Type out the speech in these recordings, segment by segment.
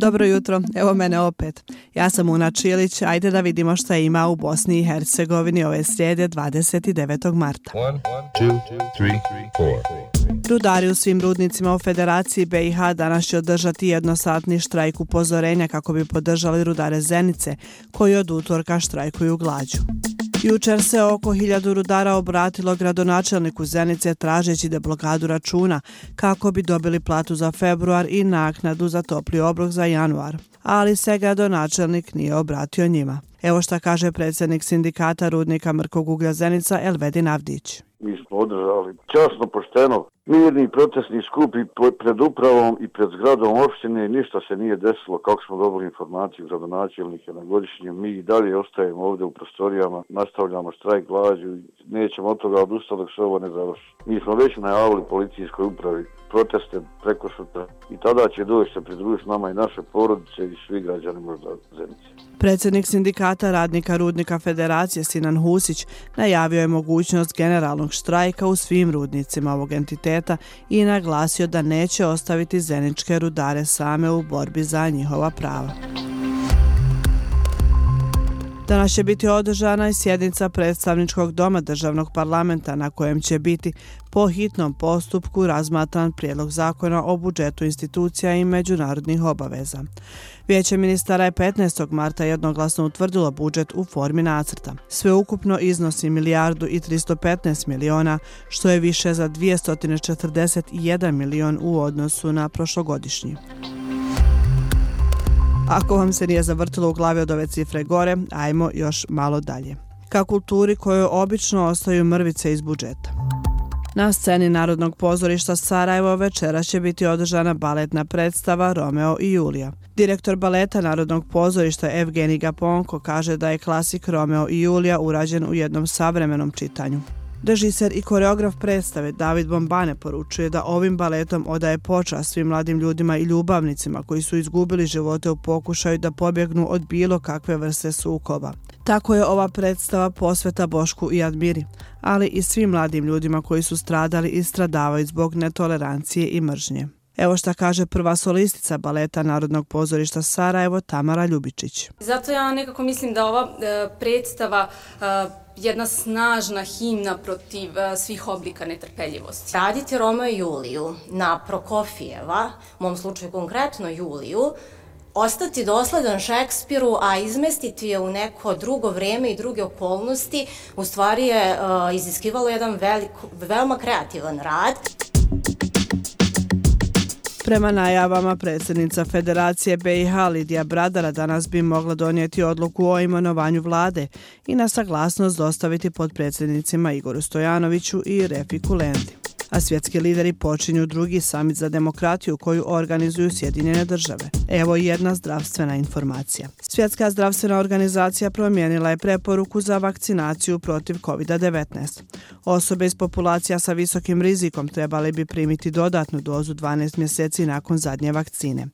Dobro jutro, evo mene opet. Ja sam Una Čilić, ajde da vidimo šta ima u Bosni i Hercegovini ove srijede 29. marta. One, two, three, Rudari u svim rudnicima u Federaciji BiH danas će održati jednosatni štrajk upozorenja kako bi podržali rudare Zenice, koji od utorka štrajkuju glađu. Jučer se oko hiljadu rudara obratilo gradonačelniku Zenice tražeći da blokadu računa kako bi dobili platu za februar i naknadu za topli obrok za januar. Ali se gradonačelnik nije obratio njima. Evo šta kaže predsjednik sindikata rudnika Mrkog uglja Zenica Elvedin Avdić. Mi smo održali časno, pošteno, mirni protestni skupi pred upravom i pred zgradom opštine ništa se nije desilo kako smo dobili informaciju gradonačelnike na godišnjem. Mi i dalje ostajemo ovdje u prostorijama, nastavljamo štrajk glađu i nećemo od toga odustati dok se ovo ne završi. Mi smo već najavili policijskoj upravi proteste preko sutra i tada će doći se pridružiti nama i naše porodice i svi građani možda zemljice. Predsjednik sindikata radnika Rudnika Federacije Sinan Husić najavio je mogućnost generalnog štrajka u svim rudnicima ovog entiteta i naglasio da neće ostaviti zeničke rudare same u borbi za njihova prava. Danas će biti održana i sjednica predstavničkog doma državnog parlamenta na kojem će biti po hitnom postupku razmatran prijedlog zakona o budžetu institucija i međunarodnih obaveza. Vijeće ministara je 15. marta jednoglasno utvrdilo budžet u formi nacrta. Sveukupno iznosi milijardu i 315 miliona, što je više za 241 milion u odnosu na prošlogodišnji. Ako vam se nije zavrtilo u glavi od ove cifre gore, ajmo još malo dalje. Ka kulturi kojoj obično ostaju mrvice iz budžeta. Na sceni Narodnog pozorišta Sarajevo večera će biti održana baletna predstava Romeo i Julija. Direktor baleta Narodnog pozorišta Evgeni Gaponko kaže da je klasik Romeo i Julija urađen u jednom savremenom čitanju. Režiser i koreograf predstave David Bombane poručuje da ovim baletom odaje počast svim mladim ljudima i ljubavnicima koji su izgubili živote u pokušaju da pobjegnu od bilo kakve vrste sukoba. Tako je ova predstava posveta Bošku i Admiri, ali i svim mladim ljudima koji su stradali i stradavaju zbog netolerancije i mržnje. Evo šta kaže prva solistica baleta Narodnog pozorišta Sarajevo, Tamara Ljubičić. Zato ja nekako mislim da ova e, predstava e, jedna snažna himna protiv uh, svih oblika netrpeljivosti. Raditi Romeo i Juliju na Prokofijeva, u mom slučaju konkretno Juliju, ostati dosledan Šekspiru, a izmestiti je u neko drugo vreme i druge okolnosti, u stvari je uh, iziskivalo jedan velik, veoma kreativan rad. Prema najavama predsjednica Federacije BiH Lidija Bradara danas bi mogla donijeti odluku o imenovanju vlade i na saglasnost dostaviti pod predsjednicima Igoru Stojanoviću i Refiku Lendi a svjetski lideri počinju drugi samit za demokratiju koju organizuju Sjedinjene države. Evo jedna zdravstvena informacija. Svjetska zdravstvena organizacija promijenila je preporuku za vakcinaciju protiv COVID-19. Osobe iz populacija sa visokim rizikom trebali bi primiti dodatnu dozu 12 mjeseci nakon zadnje vakcine.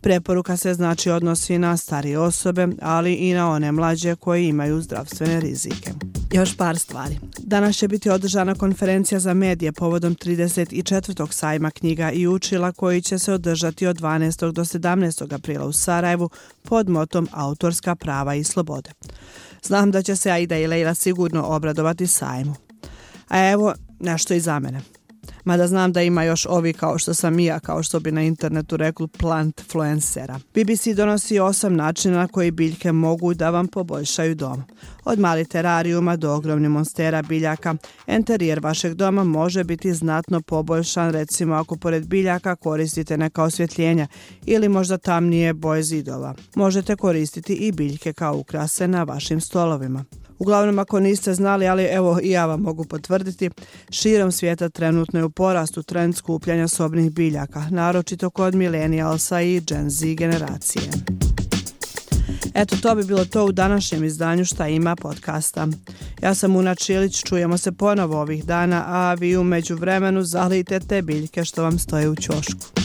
Preporuka se znači odnosi na starije osobe, ali i na one mlađe koji imaju zdravstvene rizike. Još par stvari. Danas će biti održana konferencija za medije povodom 34. sajma knjiga i učila koji će se održati od 12. do 17. aprila u Sarajevu pod motom Autorska prava i slobode. Znam da će se Aida i Leila sigurno obradovati sajmu. A evo nešto i za mene mada znam da ima još ovi kao što sam i ja, kao što bi na internetu rekli plant fluencera. BBC donosi osam načina na koji biljke mogu da vam poboljšaju dom. Od mali terarijuma do ogromne monstera biljaka, enterijer vašeg doma može biti znatno poboljšan recimo ako pored biljaka koristite neka osvjetljenja ili možda tamnije boje zidova. Možete koristiti i biljke kao ukrase na vašim stolovima. Uglavnom, ako niste znali, ali evo i ja vam mogu potvrditi, širom svijeta trenutno je u porastu trend skupljanja sobnih biljaka, naročito kod milenijalsa i Gen Z generacije. Eto, to bi bilo to u današnjem izdanju šta ima podcasta. Ja sam Una Čilić, čujemo se ponovo ovih dana, a vi umeđu vremenu zalijte te biljke što vam stoje u ćošku.